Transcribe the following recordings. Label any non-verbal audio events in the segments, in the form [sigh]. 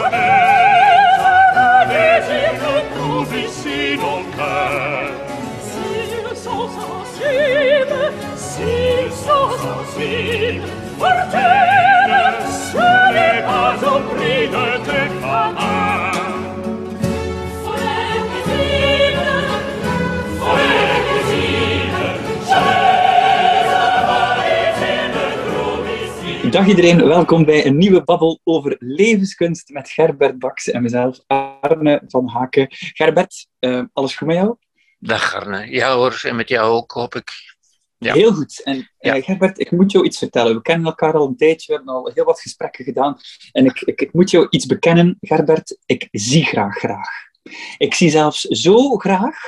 Jerusalem. Dag iedereen, welkom bij een nieuwe babbel over levenskunst met Gerbert Baks en mezelf, Arne van Haken. Gerbert, uh, alles goed met jou? Dag Arne, ja hoor, en met jou ook, hoop ik. Ja. Heel goed. En uh, Gerbert, ik moet jou iets vertellen. We kennen elkaar al een tijdje, we hebben al heel wat gesprekken gedaan. En ik, ik, ik moet jou iets bekennen, Gerbert. Ik zie graag graag. Ik zie zelfs zo graag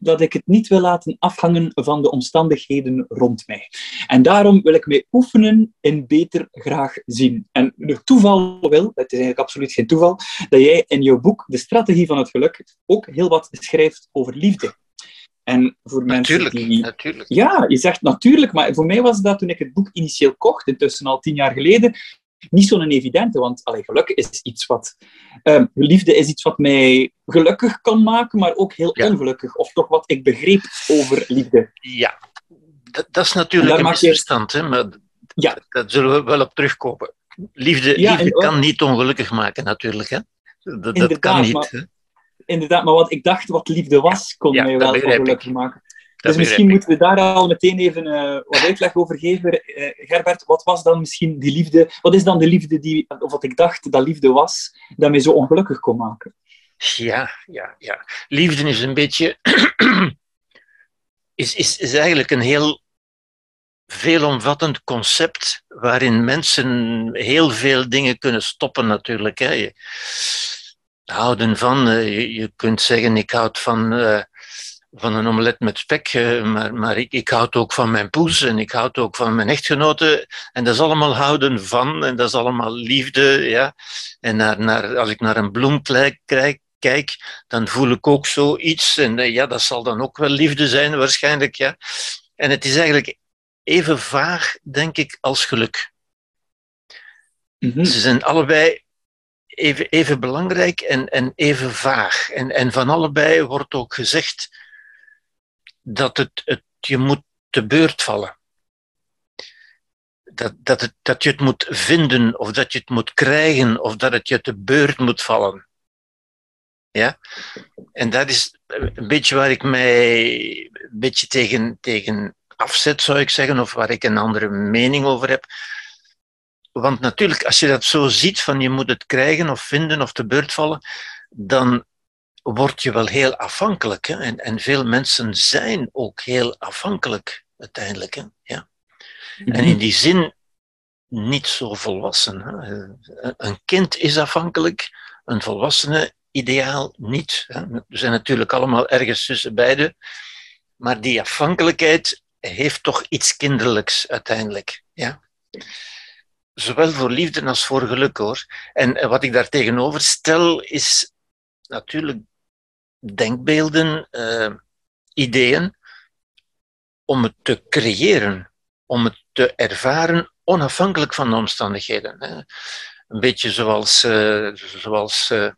dat ik het niet wil laten afhangen van de omstandigheden rond mij. En daarom wil ik mij oefenen in beter graag zien. En het toeval wil, het is eigenlijk absoluut geen toeval, dat jij in jouw boek De Strategie van het Geluk ook heel wat schrijft over liefde. En voor natuurlijk, mensen die... Natuurlijk. Ja, je zegt natuurlijk, maar voor mij was dat toen ik het boek initieel kocht, intussen al tien jaar geleden, niet zo'n evidente, want allee, geluk is iets wat... Uh, liefde is iets wat mij gelukkig kan maken, maar ook heel ongelukkig. Of toch wat ik begreep over liefde. Ja, dat, dat is natuurlijk een misverstand, hè, maar ja. dat zullen we wel op terugkomen. Liefde, liefde kan niet ongelukkig maken, natuurlijk. Hè? Dat, dat kan niet. Maar, inderdaad, maar wat ik dacht wat liefde was, kon mij wel ongelukkig maken dus misschien moeten we daar al meteen even uh, wat uitleg over geven. Uh, Gerbert, wat was dan misschien die liefde? Wat is dan de liefde die, of wat ik dacht dat liefde was, dat mij zo ongelukkig kon maken? Ja, ja, ja. Liefde is een beetje. [clears throat] is, is, is eigenlijk een heel veelomvattend concept waarin mensen heel veel dingen kunnen stoppen, natuurlijk. Hè. Je, houden van, je, je, kunt zeggen, ik houd van van een omelet met spek, eh, maar, maar ik, ik houd ook van mijn poes en ik houd ook van mijn echtgenote. En dat is allemaal houden van en dat is allemaal liefde. Ja. En naar, naar, als ik naar een bloem kijk, kijk, dan voel ik ook zoiets. En eh, ja, dat zal dan ook wel liefde zijn waarschijnlijk. Ja. En het is eigenlijk even vaag, denk ik, als geluk. Mhm. Ze zijn allebei even, even belangrijk en, en even vaag. En, en van allebei wordt ook gezegd dat het, het je moet te beurt vallen. Dat, dat, het, dat je het moet vinden, of dat je het moet krijgen, of dat het je te beurt moet vallen. Ja? En dat is een beetje waar ik mij een beetje tegen, tegen afzet, zou ik zeggen, of waar ik een andere mening over heb. Want natuurlijk, als je dat zo ziet, van je moet het krijgen of vinden of te beurt vallen, dan word je wel heel afhankelijk. Hè? En, en veel mensen zijn ook heel afhankelijk uiteindelijk. Hè? Ja. En in die zin niet zo volwassen. Hè? Een kind is afhankelijk, een volwassene ideaal niet. Hè? We zijn natuurlijk allemaal ergens tussen beide. Maar die afhankelijkheid heeft toch iets kinderlijks uiteindelijk. Ja? Zowel voor liefde als voor geluk hoor. En wat ik daar tegenover stel is natuurlijk denkbeelden, uh, ideeën, om het te creëren, om het te ervaren onafhankelijk van de omstandigheden. Een beetje zoals, uh, zoals uh,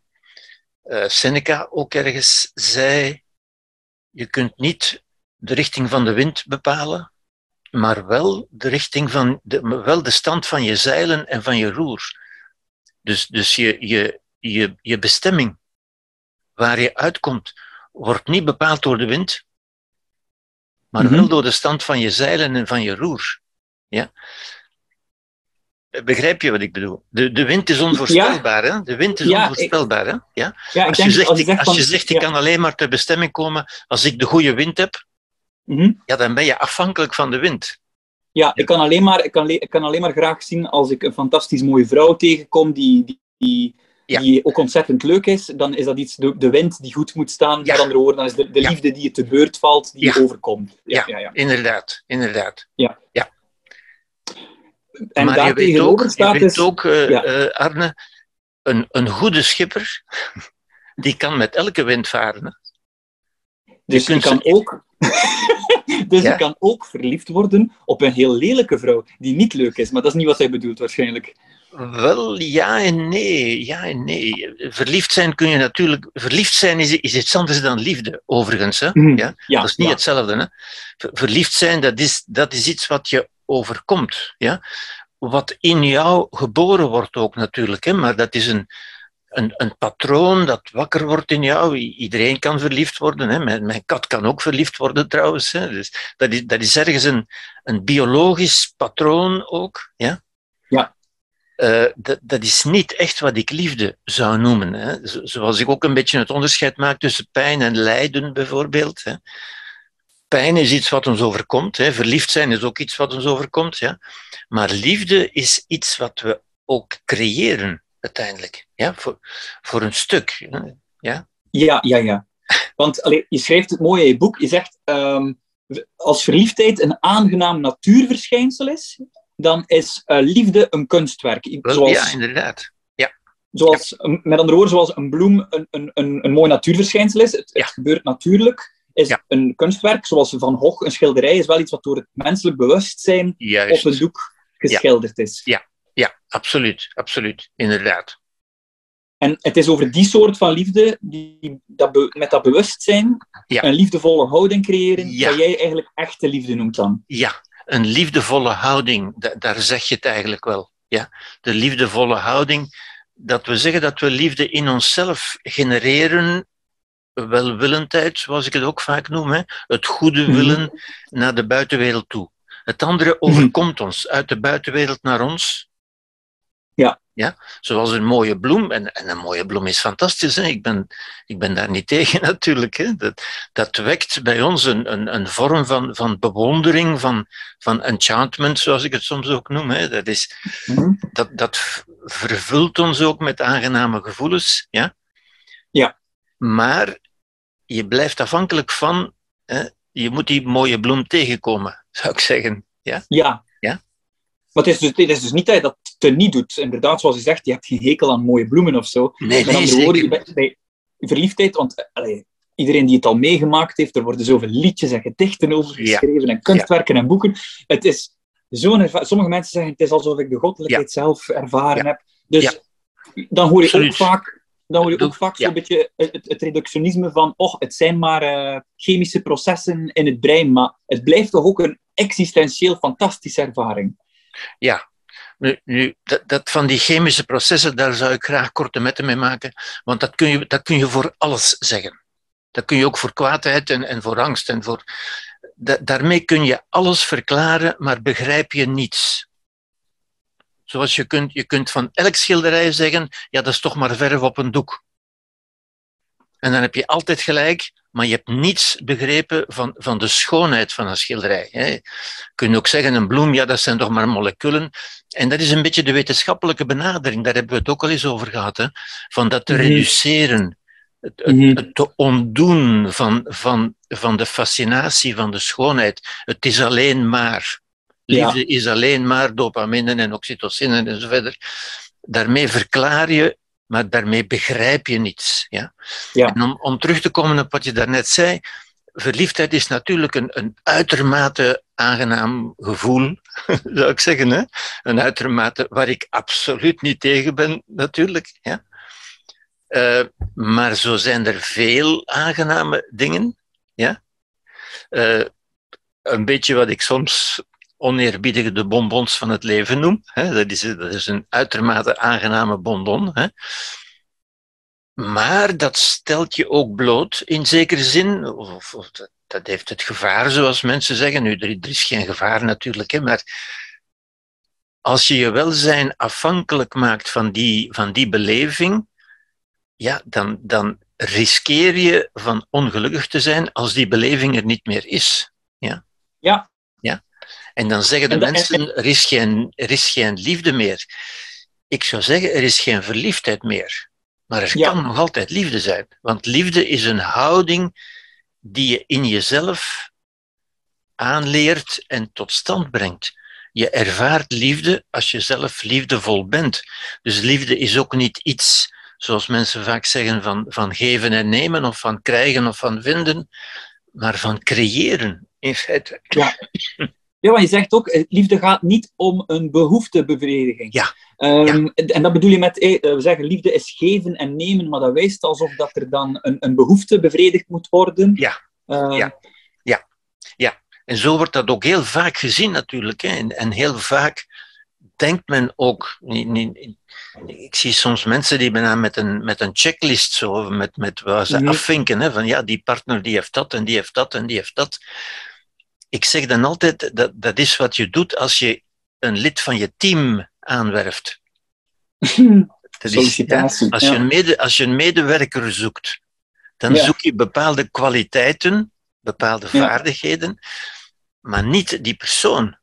Seneca ook ergens zei, je kunt niet de richting van de wind bepalen, maar wel de, richting van de, wel de stand van je zeilen en van je roer. Dus, dus je, je, je, je bestemming waar je uitkomt, wordt niet bepaald door de wind, maar mhm. wel door de stand van je zeilen en van je roer. Ja? Begrijp je wat ik bedoel? De, de wind is onvoorspelbaar, hè? De wind is onvoorspelbaar, hè? Ja? als, je zegt, als, je als je zegt, ik kan alleen maar ter bestemming komen als ik de goede wind heb, mhm. ja, dan ben je afhankelijk van de wind. Ja, ik kan, alleen maar, ik, kan, ik kan alleen maar graag zien als ik een fantastisch mooie vrouw tegenkom die, die, die die ook ontzettend leuk is, dan is dat iets, de, de wind die goed moet staan, met andere woorden, dan is de, de liefde die je te beurt valt, die je overkomt. Ja, ja, inderdaad, inderdaad. Ja. ja. En maar daar ook, staat je weet ook uh, Arne, een, een goede schipper, [laughs] die kan met elke wind varen. Dus je, kan ook... [laughs] dus je kan ook verliefd worden op een heel lelijke vrouw, die niet leuk is. Maar dat is niet wat hij bedoelt, waarschijnlijk. Wel, ja en nee. Ja en nee. Verliefd zijn kun je natuurlijk... Verliefd zijn is, is iets anders dan liefde, overigens. Hè? Mhm. Ja? Ja, dat is niet ja. hetzelfde. Hè? Ver- Verliefd zijn, dat is, dat is iets wat je overkomt. Ja? Wat in jou geboren wordt ook natuurlijk. Hè? Maar dat is een, een, een patroon dat wakker wordt in jou. Iedereen kan verliefd worden. Hè? Mijn, mijn kat kan ook verliefd worden trouwens. Hè? Dus dat, is, dat is ergens een, een biologisch patroon ook. Ja? Ja. Eh, dat, is niet echt wat ik liefde zou noemen. Hè? Zo- Zoals ik ook een beetje het onderscheid maak tussen pijn en lijden, bijvoorbeeld. Hè? Pijn is iets wat ons overkomt. Hè? Verliefd zijn is ook iets wat ons overkomt. Ja? Maar liefde is iets wat we ook creëren, uiteindelijk. Ja? Voor, voor een stuk. Ja? Ja, ja, ja. Want je schrijft het mooi in je boek. Je zegt, ehm, als verliefdheid een aangenaam natuurverschijnsel is, dan is eh, liefde een kunstwerk. Zoals, ja, inderdaad. zoals, een- met andere woorden, zoals een bloem een, een, een, een mooi natuurverschijnsel is. Het, Ja. het gebeurt natuurlijk. Is Ja. een kunstwerk, zoals Van Gogh, een schilderij, is wel iets wat door het menselijk bewustzijn Juist. op een doek geschilderd is. Ja, absoluut. Absoluut. Inderdaad. En het is over die soort van liefde, die, dat met dat bewustzijn, Ja. een liefdevolle houding creëren, Ja. dat jij eigenlijk echte liefde noemt dan. Ja, een liefdevolle houding, da- daar zeg je het eigenlijk wel. Ja? De liefdevolle houding, dat we zeggen dat we liefde in onszelf genereren, welwillendheid, zoals ik het ook vaak noem, hè? het goede Mhm. willen naar de buitenwereld toe. Het andere overkomt ons, uit de buitenwereld naar ons. Ja. Ja, zoals een mooie bloem. En, en een mooie bloem is fantastisch. Hè? Ik, ben, ik ben daar niet [laughs] tegen natuurlijk. Hè? Dat, dat wekt bij ons een, een, een vorm van, van bewondering, van, van enchantment, zoals ik het soms ook noem. Hè? Dat, is, Mhm. dat, dat vervult ons ook met aangename gevoelens. Ja? Ja. Maar je blijft afhankelijk van, hè? je moet die mooie bloem tegenkomen, [laughs] zou ik zeggen. Ja? Ja. Ja. Maar het is, dus, het is dus niet dat te niet doet. Inderdaad, zoals je zegt, je hebt geen hekel aan mooie bloemen of zo. Nee, Met andere woorden, bij verliefdheid, want allee, iedereen die het al meegemaakt heeft, er worden zoveel liedjes en gedichten over Ja. geschreven en kunstwerken en boeken. Het is zo'n Sommige mensen zeggen, het is alsof ik de goddelijkheid zelf ervaren heb. Dus dan hoor je Absoluut. ook vaak... Dan hoor je ook vaak ja. zo'n beetje het, het- het reductionisme van oh, het zijn maar eh, chemische processen in het brein, maar het blijft toch ook een existentieel fantastische ervaring. Ja, nu, dat, dat van die chemische processen, daar zou ik graag korte metten mee maken, want dat kun je, dat kun je voor alles zeggen. Dat kun je ook voor kwaadheid en, en voor angst en voor. Da- daarmee kun je alles verklaren, maar begrijp je niets. Zoals je kunt, je kunt van elk schilderij zeggen, ja, dat is toch maar verf op een doek. En dan heb je altijd gelijk, maar je hebt niets begrepen van, van de schoonheid van een schilderij. Hè. Je kunt ook zeggen, een bloem, ja, dat zijn toch maar moleculen. En dat is een beetje de wetenschappelijke benadering, daar hebben we het ook al eens over gehad, hè, van dat te Mhm. reduceren, het, het, Mhm. het te ontdoen van, van, van de fascinatie van de schoonheid. Het is alleen maar. Ja. Liefde is alleen maar dopamine en oxytocine en zo verder. Daarmee verklaar je, maar daarmee begrijp je niets. Ja? Ja. En om, om terug te komen op wat je daarnet zei, verliefdheid is natuurlijk een, een uitermate aangenaam gevoel, [laughs] zou ik zeggen. Hè? Een uitermate waar ik absoluut niet tegen ben, natuurlijk. Ja? Eh, maar zo zijn er veel aangename dingen. Ja? Eh, een beetje wat ik soms oneerbiedig de bonbons van het leven noem. Dat, is, dat is een uitermate aangename bonbon. Maar dat stelt je ook bloot in zekere zin. Of, dat, heeft het gevaar, zoals mensen zeggen. Nu, er, er is geen gevaar natuurlijk, hè, maar als je je welzijn afhankelijk maakt van die, van die beleving, ja, dan, dan riskeer je van ongelukkig te zijn als die beleving er niet meer is. Ja. Ja. En dan zeggen de mensen, er is, geen, er is geen liefde meer. Ik zou zeggen, er is geen verliefdheid meer. Maar er Ja. kan nog altijd liefde zijn. Want liefde is een houding die je in jezelf aanleert en tot stand brengt. Je ervaart liefde als je zelf liefdevol bent. Dus liefde is ook niet iets, zoals mensen vaak zeggen, van, van geven en nemen, of van krijgen of van vinden, maar van creëren, in feite. Ja. [laughs] Ja, want je zegt ook, eh, liefde gaat niet om een behoeftebevrediging. Ja. Um, En dat bedoel je met, eh, we zeggen, liefde is geven en nemen, maar dat wijst alsof dat er dan een, een behoefte bevredigd moet worden. Ja. Uh, ja. ja. Ja. En zo wordt dat ook heel vaak gezien natuurlijk. Hè. En, en heel vaak denkt men ook. Niet, niet, ik zie soms mensen die bijna met een, met een checklist zo, met, met waar ze mm afvinken. Hè, van ja, die partner die heeft dat en die heeft dat en die heeft dat ik zeg dan altijd, dat, dat is wat je doet als je een lid van je team aanwerft. [laughs] Dat is, ja, als, je een mede, als je een medewerker zoekt, dan zoek je bepaalde kwaliteiten, bepaalde vaardigheden, maar niet die persoon.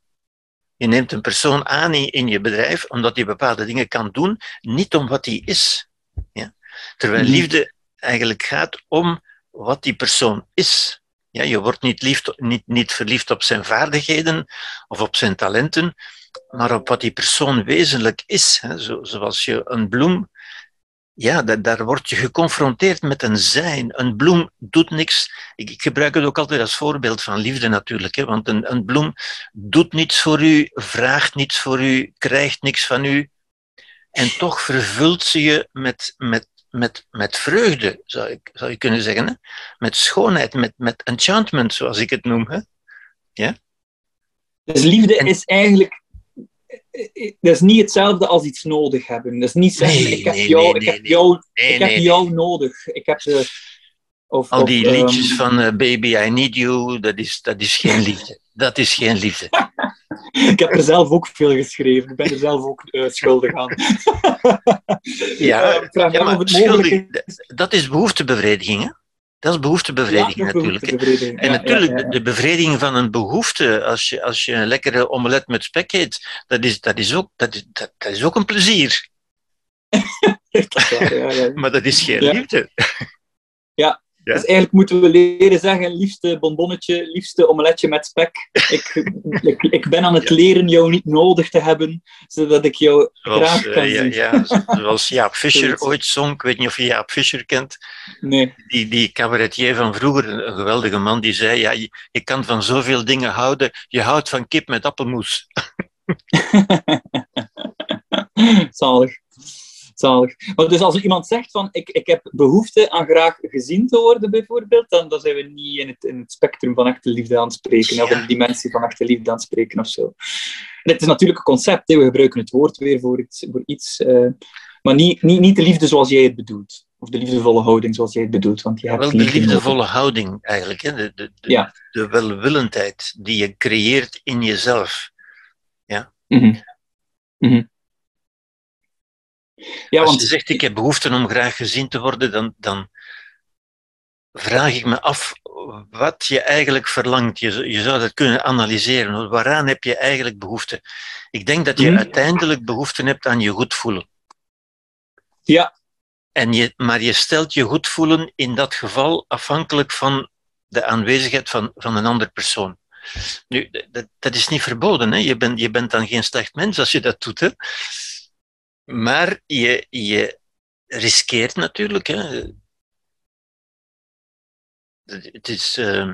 Je neemt een persoon aan in, je bedrijf omdat hij bepaalde dingen kan doen, niet om wat hij is. Ja? Terwijl mhm. liefde eigenlijk gaat om wat die persoon is. Ja, je wordt niet, niet, niet verliefd op zijn vaardigheden of op zijn talenten, maar op wat die persoon wezenlijk is. Hè. Zo, zoals je een bloem, ja, daar, daar word je geconfronteerd met een zijn. Een bloem doet niks. Ik, ik gebruik het ook altijd als voorbeeld van liefde natuurlijk, hè, want een, een bloem doet niets voor u, vraagt niets voor u, krijgt niks van u. En toch vervult ze je met, met met, met vreugde, zou, ik, zou je kunnen zeggen. Hè? Met schoonheid, met, met enchantment, zoals ik het noem. Hè? Ja? Dus liefde is eigenlijk dat is niet hetzelfde als iets nodig hebben. Dat is niet zeggen, nee, ik heb, nee, jou, nee, ik heb, jou, ik heb jou nodig. Ik heb de, of, Al die of, liedjes um... van uh, Baby, I Need You, dat is, dat is geen liefde. Dat is geen liefde. [laughs] ik heb er zelf ook veel geschreven. Ik ben er zelf ook uh, schuldig aan. [laughs] ja, uh, ja maar schuldig, dat is behoeftebevrediging, hè? Dat is behoeftebevrediging ja, natuurlijk. En natuurlijk, ja, de bevrediging van een behoefte, als je, als je een lekkere omelet met spek eet, dat is, dat is, ook, dat is, dat, dat is ook een plezier. [laughs] [laughs] maar dat is geen liefde. Ja, dus eigenlijk moeten we leren zeggen, liefste bonbonnetje, liefste omeletje met spek. Ik, [laughs] ik, ik, ben aan het leren jou niet nodig te hebben, zodat ik jou graag kan uh, zien. Ja, zoals Jaap Fischer ooit zong, ik weet niet of je Jaap Fischer kent. Nee. Die, die cabaretier van vroeger, een geweldige man, die zei, ja, je, je kan van zoveel dingen houden, je houdt van kip met appelmoes. [laughs] Zalig. Zalig. Maar dus als iemand zegt van ik, ik heb behoefte aan graag gezien te worden, bijvoorbeeld, dan, dan zijn we niet in het, in het spectrum van echte liefde aan het spreken, of in de dimensie van echte liefde aan het spreken of zo. En het is natuurlijk een concept, hè. we gebruiken het woord weer voor iets, voor iets uh, maar niet, niet, niet de liefde zoals jij het bedoelt. Of de liefdevolle houding zoals jij het bedoelt. Want je ja, hebt wel de liefdevolle houding eigenlijk. Hè? De, de, de, ja. de welwillendheid die je creëert in jezelf. Ja. Mm -hmm. Mm -hmm. Ja, Als want... je zegt, ik heb behoefte om graag gezien te worden, dan, dan vraag ik me af wat je eigenlijk verlangt. Je, je zou dat kunnen analyseren. Waaraan heb je eigenlijk behoefte? Ik denk dat je hmm. uiteindelijk behoefte hebt aan je goed voelen. Ja. En je, maar je stelt je goed voelen in dat geval afhankelijk van de aanwezigheid van, van een andere persoon. Nu, dat, dat is niet verboden. Hè? Je, bent, je bent dan geen slecht mens als je dat doet. Hè? Maar je, je riskeert natuurlijk. Hè. Het is, uh,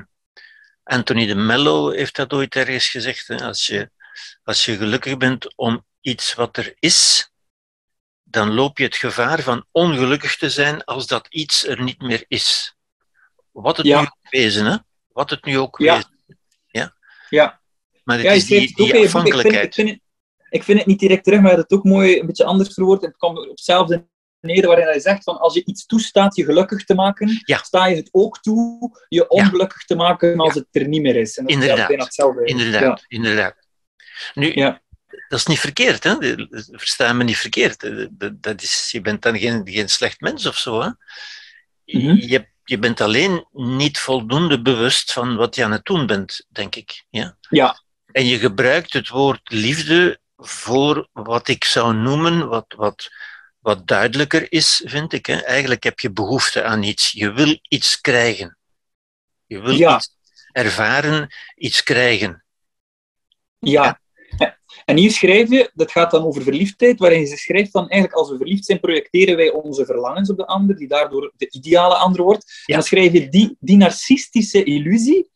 Anthony de Mello heeft dat ooit ergens gezegd. Hè. Als, je, als je gelukkig bent om iets wat er is, dan loop je het gevaar van ongelukkig te zijn als dat iets er niet meer is. Wat het ja. nu ook wezen, hè? Wat het nu ook ja. wezen. Ja? ja. Maar het is die, die afhankelijkheid. Ik vind, ik vind het niet direct terug, maar het ook mooi een beetje anders verwoord. Het komt op hetzelfde neer waarin hij zegt van als je iets toestaat je gelukkig te maken, sta je het ook toe je ongelukkig te maken als het er niet meer is. En dat inderdaad, is hetzelfde. Inderdaad, inderdaad. Nu, dat is niet verkeerd, hè? Versta me niet verkeerd. Dat is, je bent dan geen, geen slecht mens of zo. Hè? Mhm. je, je bent alleen niet voldoende bewust van wat je aan het doen bent, denk ik. Ja. ja. En je gebruikt het woord liefde voor wat ik zou noemen, wat, wat, wat duidelijker is, vind ik. Hè. Eigenlijk heb je behoefte aan iets. Je wil iets krijgen. Je wil iets ervaren, iets krijgen. Ja. [laughs] En hier schrijf je, dat gaat dan over verliefdheid, waarin je schrijft van eigenlijk als we verliefd zijn, projecteren wij onze verlangens op de ander, die daardoor de ideale ander wordt. En dan schrijf je die, die narcistische illusie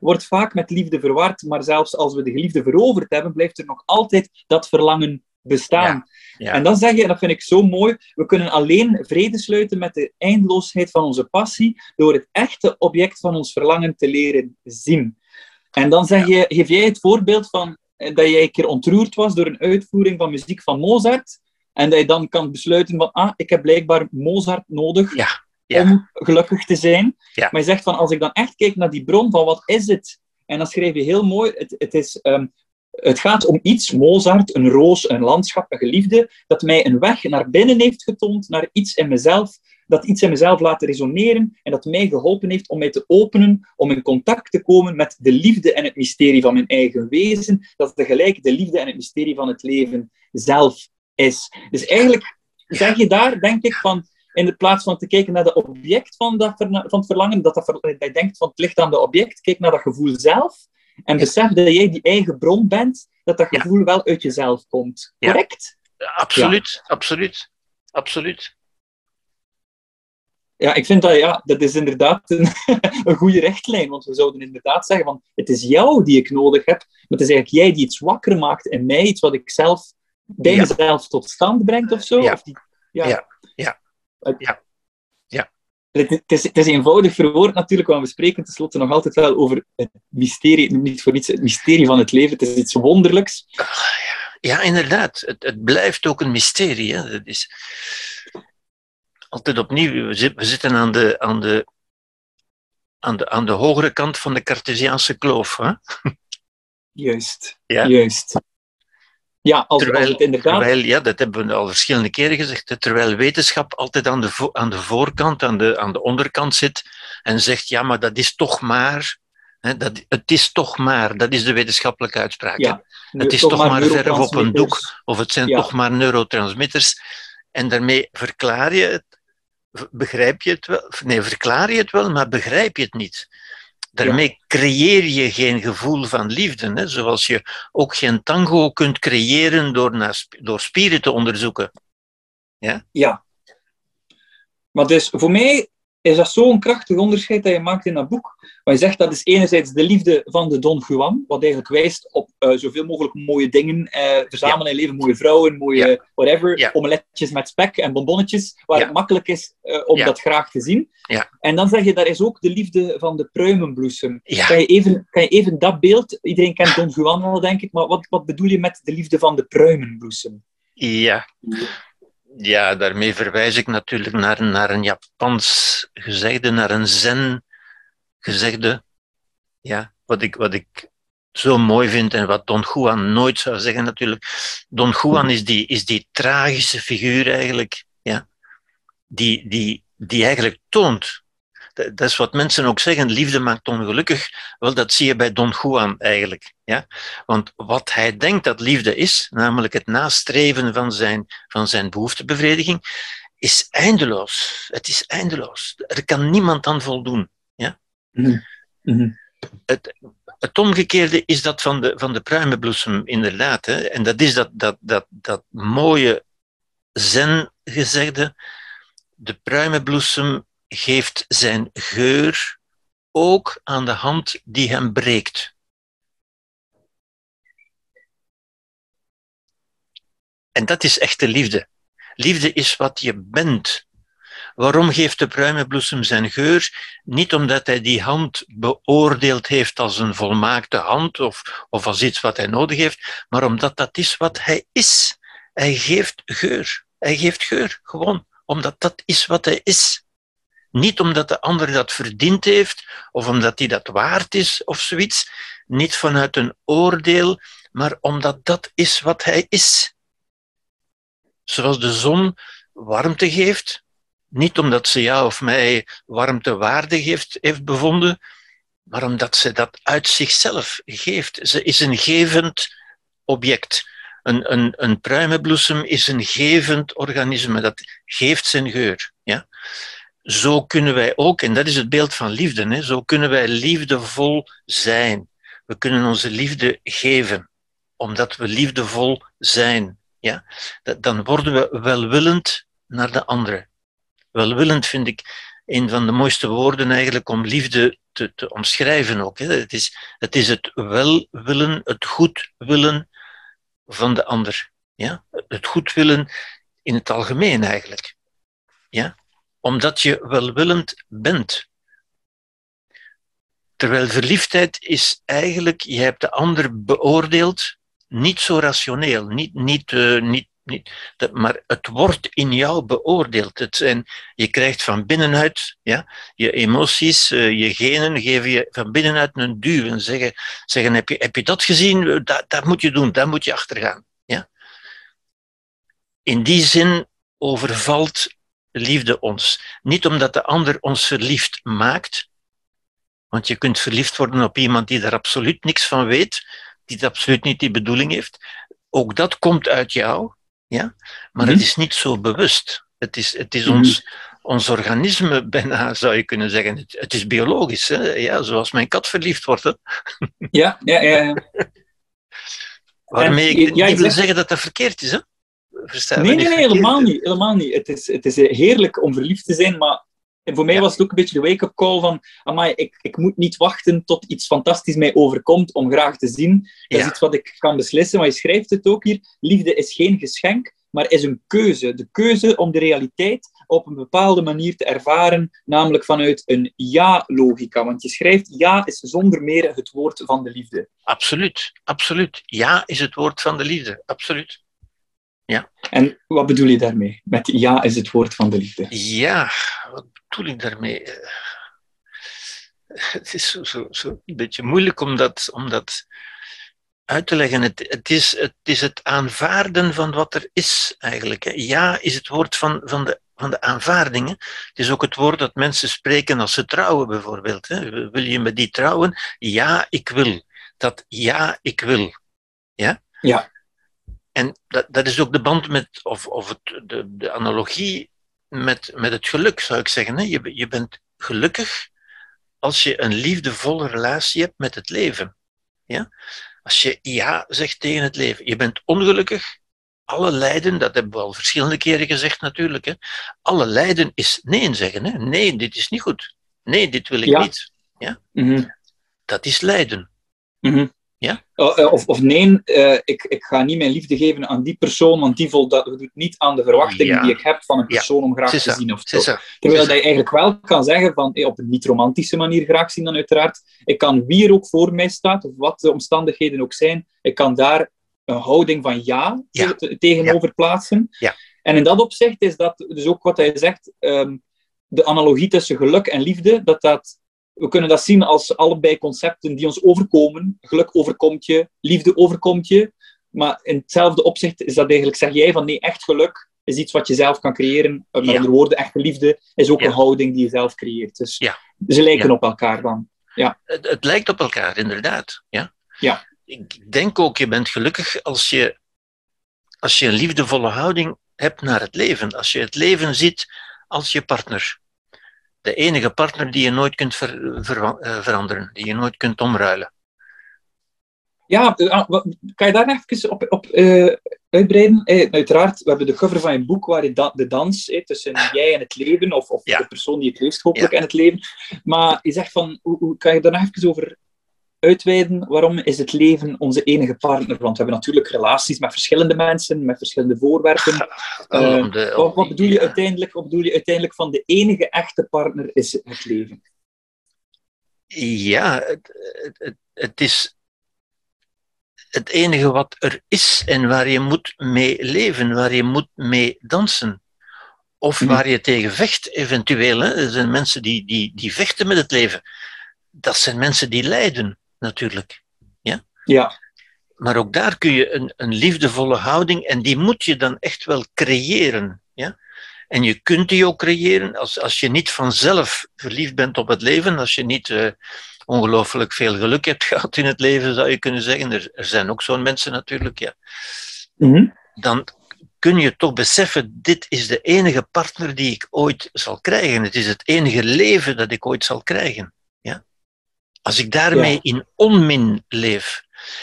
wordt vaak met liefde verward, maar zelfs als we de geliefde veroverd hebben, blijft er nog altijd dat verlangen bestaan. Ja. En dan zeg je, en dat vind ik zo mooi, we kunnen alleen vrede sluiten met de eindeloosheid van onze passie door het echte object van ons verlangen te leren zien. En dan zeg je, geef jij het voorbeeld van eh, dat jij een keer ontroerd was door een uitvoering van muziek van Mozart, en dat je dan kan besluiten van, ah, ik heb blijkbaar Mozart nodig ja. Om gelukkig te zijn. Maar je zegt van, als ik dan echt kijk naar die bron van wat is het? En dan schrijf je heel mooi, het, het is... Ehm, het gaat om iets, Mozart, een roos, een landschap, een geliefde, dat mij een weg naar binnen heeft getoond, naar iets in mezelf, dat iets in mezelf laat resoneren en dat mij geholpen heeft om mij te openen, om in contact te komen met de liefde en het mysterie van mijn eigen wezen, dat tegelijk de liefde en het mysterie van het leven zelf is. Dus eigenlijk zeg je daar, denk ik, van in de plaats van te kijken naar het object van, dat van het verlangen, dat, dat, dat je denkt van het ligt aan de object, kijk naar dat gevoel zelf en besef dat jij die eigen bron bent, dat dat gevoel wel uit jezelf komt. Correct? Ja, absoluut, absoluut, absoluut. Ja, ik vind dat, ja, dat is inderdaad een, [laughs] een goede richtlijn, want we zouden inderdaad zeggen van, het is jou die ik nodig heb, maar het is eigenlijk jij die iets wakker maakt in mij, iets wat ik zelf bij mezelf tot stand brengt of zo. Ja, of die, ja. ja. Ja. ja. Het, is, het is eenvoudig verwoord natuurlijk, want we spreken tenslotte nog altijd wel over het mysterie, niet voor niets het mysterie van het leven. Het is iets wonderlijks. Ja, inderdaad. Het, het blijft ook een mysterie. Hè. Dat is altijd opnieuw. We zitten aan de, aan de, aan de, aan de hogere kant van de Cartesiaanse kloof. Hè? Juist, ja? juist. Ja, als, terwijl, het inderdaad... terwijl, ja, dat hebben we al verschillende keren gezegd. Terwijl wetenschap altijd aan de, aan de voorkant, aan de, aan de onderkant zit en zegt: ja, maar dat is toch maar. Hè, dat, het is toch maar, dat is de wetenschappelijke uitspraak. Ja, het is toch, toch maar verf op een doek, of het zijn toch maar neurotransmitters. En daarmee verklaar je het, begrijp je het wel, nee, verklaar je het wel, maar begrijp je het niet. Daarmee creëer je geen gevoel van liefde, hè? zoals je ook geen tango kunt creëren door, naar, door spieren te onderzoeken. Ja? ja. Maar dus voor mij is dat zo'n krachtig onderscheid dat je maakt in dat boek. Waar je zegt dat is enerzijds de liefde van de Don Juan, wat eigenlijk wijst op uh, zoveel mogelijk mooie dingen, uh, verzamelen in leven, mooie vrouwen, mooie whatever, ja. omeletjes met spek en bonbonnetjes, waar het makkelijk is uh, om dat graag te zien. En dan zeg je, daar is ook de liefde van de pruimenbloesem. Kan, je even, kan je even dat beeld, iedereen kent Don Juan al, denk ik, maar wat, wat bedoel je met de liefde van de pruimenbloesem? Ja, ja, daarmee verwijs ik natuurlijk naar, naar een Japans gezegde, naar een zen gezegde. Ja, wat ik, wat ik zo mooi vind en wat Don Juan nooit zou zeggen natuurlijk. Don Juan is die, is die tragische figuur eigenlijk, ja, die, die, die eigenlijk toont dat is wat mensen ook zeggen, liefde maakt ongelukkig. Wel, dat zie je bij Don Juan eigenlijk. Ja? Want wat hij denkt dat liefde is, namelijk het nastreven van zijn, van zijn behoeftebevrediging, is eindeloos. Het is eindeloos. Er kan niemand aan voldoen. Ja? Mm -hmm. het, het omgekeerde is dat van de, van de pruimenbloesem, inderdaad. Hè? En dat is dat, dat, dat, dat mooie zen-gezegde. De pruimenbloesem geeft zijn geur ook aan de hand die hem breekt. En dat is echte liefde. Liefde is wat je bent. Waarom geeft de pruimenbloesem zijn geur? Niet omdat hij die hand beoordeeld heeft als een volmaakte hand of, of als iets wat hij nodig heeft, maar omdat dat is wat hij is. Hij geeft geur. Hij geeft geur, gewoon omdat dat is wat hij is. Niet omdat de ander dat verdiend heeft of omdat hij dat waard is of zoiets. Niet vanuit een oordeel, maar omdat dat is wat hij is. Zoals de zon warmte geeft, niet omdat ze jou of mij warmte waardig heeft, heeft bevonden, maar omdat ze dat uit zichzelf geeft. Ze is een gevend object. Een, een, een pruimenbloesem is een gevend organisme, dat geeft zijn geur. Ja? Zo kunnen wij ook, en dat is het beeld van liefde, hè, zo kunnen wij liefdevol zijn. We kunnen onze liefde geven, omdat we liefdevol zijn. Ja? Dan worden we welwillend naar de andere. Welwillend vind ik een van de mooiste woorden eigenlijk om liefde te, te omschrijven ook. Hè. Het, is, het is het welwillen, het goed willen van de ander. Ja? Het goed willen in het algemeen eigenlijk. Ja? Omdat je welwillend bent. Terwijl verliefdheid is eigenlijk, je hebt de ander beoordeeld, niet zo rationeel, niet, niet, uh, niet, niet, maar het wordt in jou beoordeeld. Het, en je krijgt van binnenuit, ja, je emoties, uh, je genen geven je van binnenuit een duw en zeggen, zeggen heb, je, heb je dat gezien? Dat, dat moet je doen, daar moet je achter gaan. Ja? In die zin overvalt liefde ons. Niet omdat de ander ons verliefd maakt, want je kunt verliefd worden op iemand die daar absoluut niks van weet, die absoluut niet die bedoeling heeft. Ook dat komt uit jou, ja? maar het mhm. is niet zo bewust. Het is, het is mhm. ons, ons organisme [laughs] bijna, zou je kunnen zeggen. Het, het is biologisch, hè? Ja, zoals mijn kat verliefd wordt. Hè? Ja, ja, ja. [laughs] Waarmee ik niet wil zeggen dat dat verkeerd is. Hè? Nee, nee, nee, helemaal niet. Helemaal niet. Het, is, het is heerlijk om verliefd te zijn, maar en voor mij was het ook een beetje de wake-up call van, amai, ik, ik moet niet wachten tot iets fantastisch mij overkomt om graag te zien. Dat is iets wat ik kan beslissen, maar je schrijft het ook hier. Liefde is geen geschenk, maar is een keuze. De keuze om de realiteit op een bepaalde manier te ervaren, namelijk vanuit een ja-logica. Want je schrijft, ja is zonder meer het woord van de liefde. Absoluut, absoluut. Ja is het woord van de liefde, absoluut. Ja. En wat bedoel je daarmee? Met ja is het woord van de liefde. Ja, wat bedoel ik daarmee? Het is zo, zo, zo een beetje moeilijk om dat, om dat uit te leggen. Het, het, is, het is het aanvaarden van wat er is, eigenlijk. Ja is het woord van, van, de, van de aanvaardingen. Het is ook het woord dat mensen spreken als ze trouwen, bijvoorbeeld. Wil je met die trouwen? Ja, ik wil. Dat ja, ik wil. Ja? Ja. En dat, dat is ook de band met, of, of het, de, de analogie met, met het geluk, zou ik zeggen. Hè? Je, je bent gelukkig als je een liefdevolle relatie hebt met het leven. Ja? Als je ja zegt tegen het leven. Je bent ongelukkig. Alle lijden, dat hebben we al verschillende keren gezegd natuurlijk. Hè? Alle lijden is nee zeggen. Hè? Nee, dit is niet goed. Nee, dit wil ik niet. Ja? Mm Dat is lijden. Mm ja? Oh, eh, of, of nee, uh, ik, ik ga niet mijn liefde geven aan die persoon, want die voldoet niet aan de verwachtingen die ik heb van een persoon om graag te zien. Of zo. Terwijl dat je eigenlijk wel kan zeggen, van, eh, op een niet-romantische manier graag zien dan uiteraard, ik kan wie er ook voor mij staat, of wat de omstandigheden ook zijn, ik kan daar een houding van ja, tegenover plaatsen. En in dat opzicht is dat dus ook wat hij zegt, um, de analogie tussen geluk en liefde, dat dat we kunnen dat zien als allebei concepten die ons overkomen. Geluk overkomt je, liefde overkomt je. Maar in hetzelfde opzicht is dat eigenlijk, zeg jij van nee, echt geluk is iets wat je zelf kan creëren. Met ja. andere woorden, echte liefde is ook een houding die je zelf creëert. Dus ja. ze lijken op elkaar dan. Ja. Het, het, lijkt op elkaar, inderdaad. Ja. Ja. Ik denk ook, je bent gelukkig als je, als je een liefdevolle houding hebt naar het leven. Als je het leven ziet als je partner de enige partner die je nooit kunt ver, ver, uh, veranderen, die je nooit kunt omruilen. Ja, eh, ah, kan je daar even op, op uh, uitbreiden? Eh, uiteraard, we hebben de cover van je boek waar je da de dans eh, tussen jij en het leven, of, of ja. de persoon die het leest hopelijk ja. en het leven. Maar je zegt van, hoe, hoe, kan je daar nog even over uitweiden, waarom is het leven onze enige partner? Want we hebben natuurlijk relaties met verschillende mensen, met verschillende voorwerpen. [laughs] Uh, de, wat, wat, bedoel je uiteindelijk, wat bedoel je uiteindelijk van de enige echte partner is het leven? Ja, het, het, het is het enige wat er is en waar je moet mee leven, waar je moet mee dansen. Of mhm. waar je tegen vecht, eventueel. Hè. Er zijn mensen die, die, die vechten met het leven. Dat zijn mensen die lijden natuurlijk. Ja? Ja. Maar ook daar kun je een, een liefdevolle houding, en die moet je dan echt wel creëren. Ja? En je kunt die ook creëren als, als je niet vanzelf verliefd bent op het leven, als je niet uh, ongelooflijk veel geluk hebt [laughs] gehad in het leven, zou je kunnen zeggen. Er, er zijn ook zo'n mensen natuurlijk, ja. Mm -hmm. Dan kun je toch beseffen, dit is de enige partner die ik ooit zal krijgen. Het is het enige leven dat ik ooit zal krijgen. Als ik daarmee ja. in onmin leef.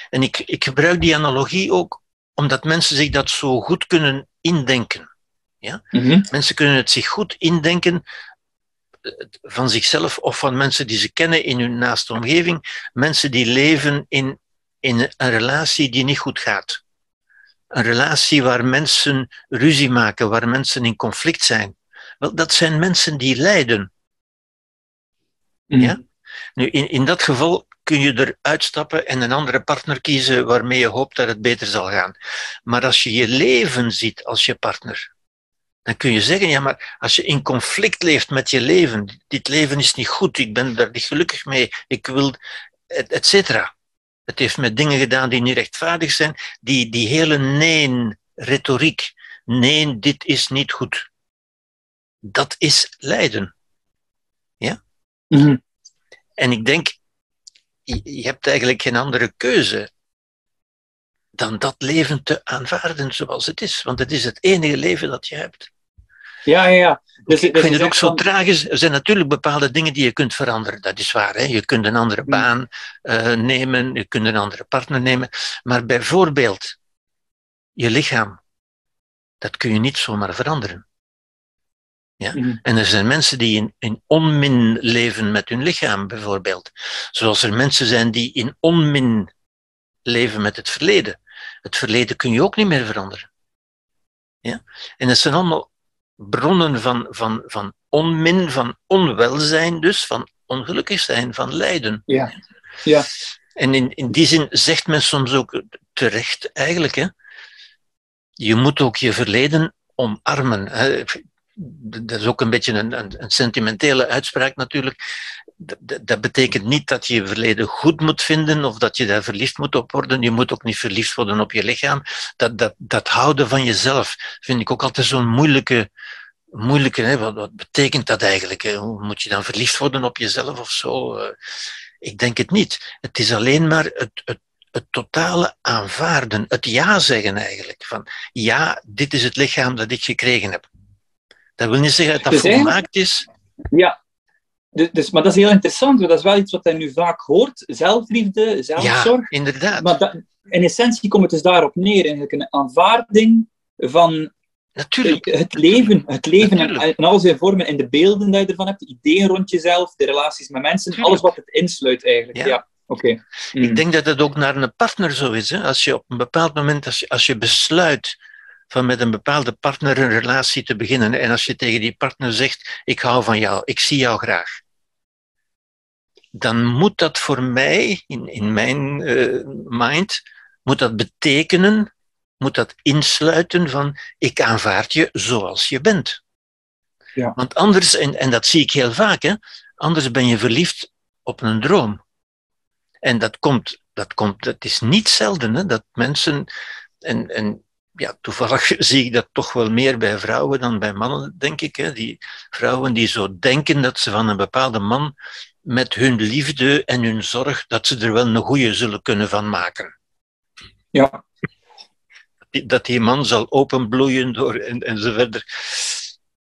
En ik, ik gebruik die analogie ook omdat mensen zich dat zo goed kunnen indenken. Ja? Mm -hmm. Mensen kunnen het zich goed indenken. van zichzelf of van mensen die ze kennen in hun naaste omgeving, mensen die leven in, in een relatie die niet goed gaat. Een relatie waar mensen ruzie maken, waar mensen in conflict zijn. Wel, dat zijn mensen die lijden. Mm. Ja? Nu, in, in dat geval kun je eruit stappen en een andere partner kiezen waarmee je hoopt dat het beter zal gaan. Maar als je je leven ziet als je partner, dan kun je zeggen, ja, maar als je in conflict leeft met je leven, dit leven is niet goed, ik ben daar niet gelukkig mee, ik wil, et, cetera. Het heeft met dingen gedaan die niet rechtvaardig zijn, die, die hele nee-retoriek, nee, dit is niet goed. Dat is lijden. Ja? Mm En ik denk, je hebt eigenlijk geen andere keuze dan dat leven te aanvaarden zoals het is. Want het is het enige leven dat je hebt. Ja, ja, ja. Dus, ik vind het ook zo tragisch. Er zijn natuurlijk bepaalde dingen die je kunt veranderen. Dat is waar. Hè? Je kunt een andere mm. baan uh, nemen, je kunt een andere partner nemen. Maar bijvoorbeeld, je lichaam, dat kun je niet zomaar veranderen. Ja? Mm. En er zijn mensen die in, in onmin leven met hun lichaam, bijvoorbeeld. Zoals er mensen zijn die in onmin leven met het verleden. Het verleden kun je ook niet meer veranderen. Ja? En dat zijn allemaal bronnen van, van, van onmin, van onwelzijn, dus van ongelukkig zijn, van lijden. Ja. ja. En in, in die zin zegt men soms ook terecht eigenlijk, hè, je moet ook je verleden omarmen. Hè dat is ook een beetje een, een, een sentimentele uitspraak natuurlijk. Dat, betekent niet dat je je verleden goed moet vinden of dat je daar verliefd moet op worden. Je moet ook niet verliefd worden op je lichaam. Dat, dat, dat houden van jezelf vind ik ook altijd zo'n moeilijke, moeilijke hè? Wat, wat, betekent dat eigenlijk? Hè? Moet je dan verliefd worden op jezelf of zo? Eh, ik denk het niet. Het is alleen maar het, het, het totale aanvaarden, het ja zeggen eigenlijk. Van ja, dit is het lichaam dat ik gekregen heb. Dat wil niet zeggen dat dat dus volmaakt is. Ja, dus, dus, maar dat is heel interessant, want dat is wel iets wat hij nu vaak hoort. Zelfliefde, zelfzorg. Ja, inderdaad. Maar dat, in essentie komt het dus daarop neer, eigenlijk een aanvaarding van Natuurlijk. het leven, het leven en, al zijn vormen en de beelden die je ervan hebt, de ideeën rond jezelf, de relaties met mensen, alles wat het insluit eigenlijk. Ja. Oké. Ik mm. denk dat het ook naar een partner zo is. Hè? Als je op een bepaald moment, als je, als je besluit van met een bepaalde partner een relatie te beginnen. En als je tegen die partner zegt, ik hou van jou, ik zie jou graag. Dan moet dat voor mij, in, in mijn uh, mind, moet dat betekenen, moet dat insluiten van, ik aanvaard je zoals je bent. Ja. Want anders, en, en dat zie ik heel vaak, hè, anders ben je verliefd op een droom. En dat komt, dat komt, dat is niet zelden, hè, dat mensen, en, en ja, toevallig [laughs] zie ik dat toch wel meer bij vrouwen dan bij mannen, denk ik. Hè. Die vrouwen die zo denken dat ze van een bepaalde man met hun liefde en hun zorg, dat ze er wel een goede zullen kunnen van maken. Ja. Dat die man zal openbloeien door en, en zo verder.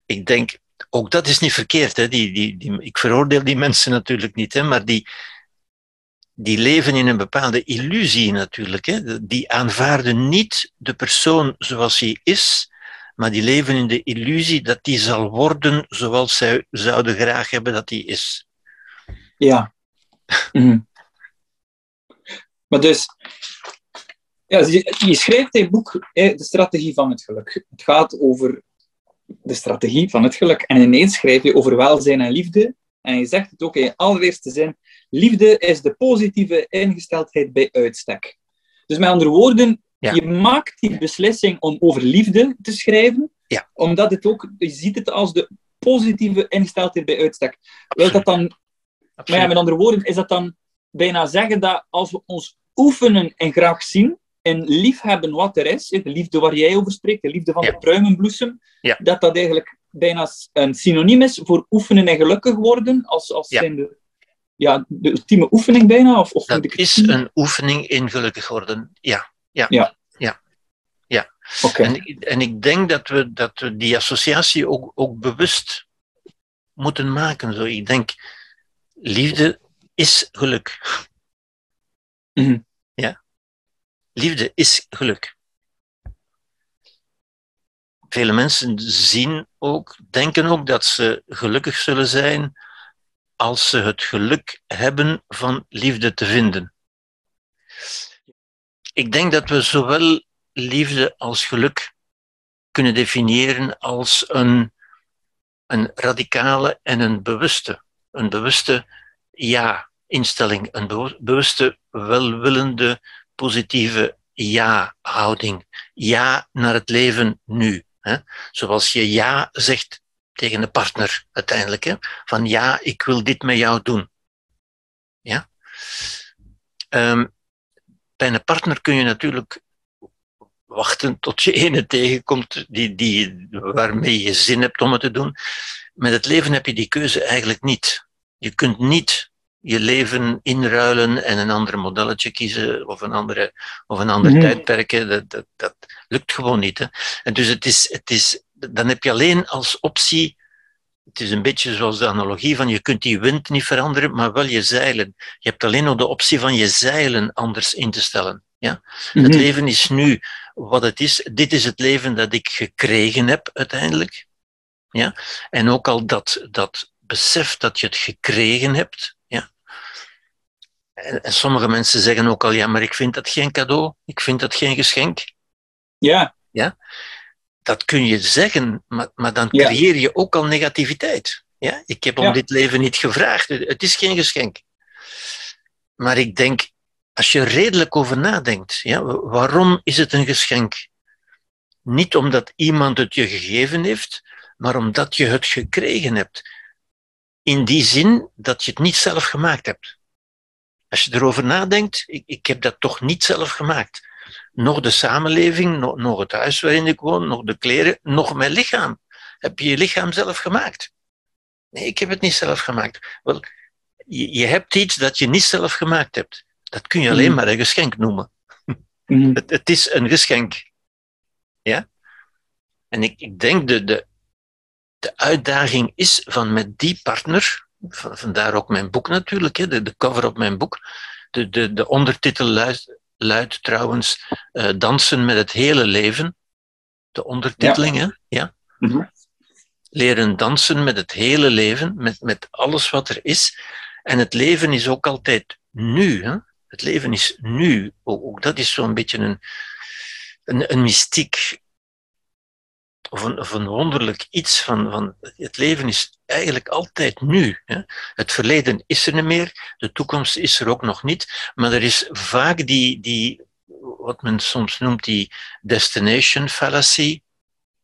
Ik denk, ook dat is niet verkeerd. Hè. Die, die, die, ik veroordeel die mensen natuurlijk niet, hè, maar die, die leven in een bepaalde illusie natuurlijk. Hè. Die aanvaarden niet de persoon zoals hij is, maar die leven in de illusie dat die zal worden zoals zij zouden graag hebben dat hij is. Ja. Mm. Maar dus, ja, je, je schrijft in het boek De strategie van het geluk. Het gaat over de strategie van het geluk. En ineens schrijf je over welzijn en liefde. En je zegt het ook in je allereerste zin. Liefde is de positieve ingesteldheid bij uitstek. Dus met andere woorden, je maakt die beslissing om over liefde te schrijven, ja. omdat het ook, je ziet het als de positieve ingesteldheid bij uitstek. Wil dat dan, maar ja, met andere woorden, is dat dan bijna zeggen dat als we ons oefenen en graag zien, en liefhebben wat er is, de liefde waar jij over spreekt, de liefde van de pruimenbloesem, dat dat eigenlijk bijna een synoniem is voor oefenen en gelukkig worden, als, als zijn de ja, de ultieme oefening bijna? Of, of dat is een oefening in gelukkig worden, ja. Ja. ja. ja. ja. En, en ik denk dat we, dat we die associatie ook, ook bewust moeten maken. Zo. Ik denk, liefde is geluk. Mm Ja. Liefde is geluk. vele mensen zien ook, denken ook dat ze gelukkig zullen zijn als ze het geluk hebben van liefde te vinden. Ik denk dat we zowel liefde als geluk kunnen definiëren als een, een radicale en een bewuste. Een bewuste ja-instelling, een bewuste welwillende positieve ja-houding. Ja naar het leven nu. Hè? Zoals je ja zegt tegen de partner uiteindelijk. Hè? Van ja, ik wil dit met jou doen. Ja? Um, bij een partner kun je natuurlijk wachten tot je ene tegenkomt die, die, waarmee je zin hebt om het te doen. Met het leven heb je die keuze eigenlijk niet. Je kunt niet je leven inruilen en een ander modelletje kiezen of een, andere, of een ander tijdperk. Dat, dat, dat lukt gewoon niet. Hè. En dus het is, het is, dan heb je alleen als optie, het is een beetje zoals de analogie van je kunt die wind niet veranderen, maar wel je zeilen. Je hebt alleen nog de optie van je zeilen anders in te stellen. Ja? Het mhm. leven is nu wat het is. Dit is het leven dat ik gekregen heb uiteindelijk. Ja? En ook al dat, dat besef dat je het gekregen hebt, en, sommige mensen zeggen ook al, ja, maar ik vind dat geen cadeau, ik vind dat geen geschenk. Ja. ja? Dat kun je zeggen, maar, maar dan creëer je ook al negativiteit. Ja? Ik heb om dit leven niet gevraagd, het is geen geschenk. Maar ik denk, als je redelijk over nadenkt, ja, waarom is het een geschenk? Niet omdat iemand het je gegeven heeft, maar omdat je het gekregen hebt. In die zin dat je het niet zelf gemaakt hebt. Als je erover nadenkt, ik, ik heb dat toch niet zelf gemaakt. Nog de samenleving, nog, nog het huis waarin ik woon, nog de kleren, nog mijn lichaam. Heb je je lichaam zelf gemaakt? Nee, ik heb het niet zelf gemaakt. Wel, je, je hebt iets dat je niet zelf gemaakt hebt. Dat kun je alleen mhm. maar een geschenk noemen. Mhm. [laughs] het, het, is een geschenk. Ja? En ik, ik denk de, de, de uitdaging is van met die partner vandaar ook mijn boek natuurlijk, hè, de, de cover op mijn boek. De, de, de ondertitel luidt, luidt trouwens uh, Dansen met het hele leven. De ondertiteling, ja. Hè? ja? Mhm. Leren dansen met het hele leven, met, met alles wat er is. En het leven is ook altijd nu. Hè? Het leven is nu. Ook, ook dat is zo'n beetje een, een, een mystiek of een, of een wonderlijk iets van, van het leven is eigenlijk altijd nu. Hè. Het verleden is er niet meer, de toekomst is er ook nog niet, maar er is vaak die, die wat men soms noemt die destination fallacy,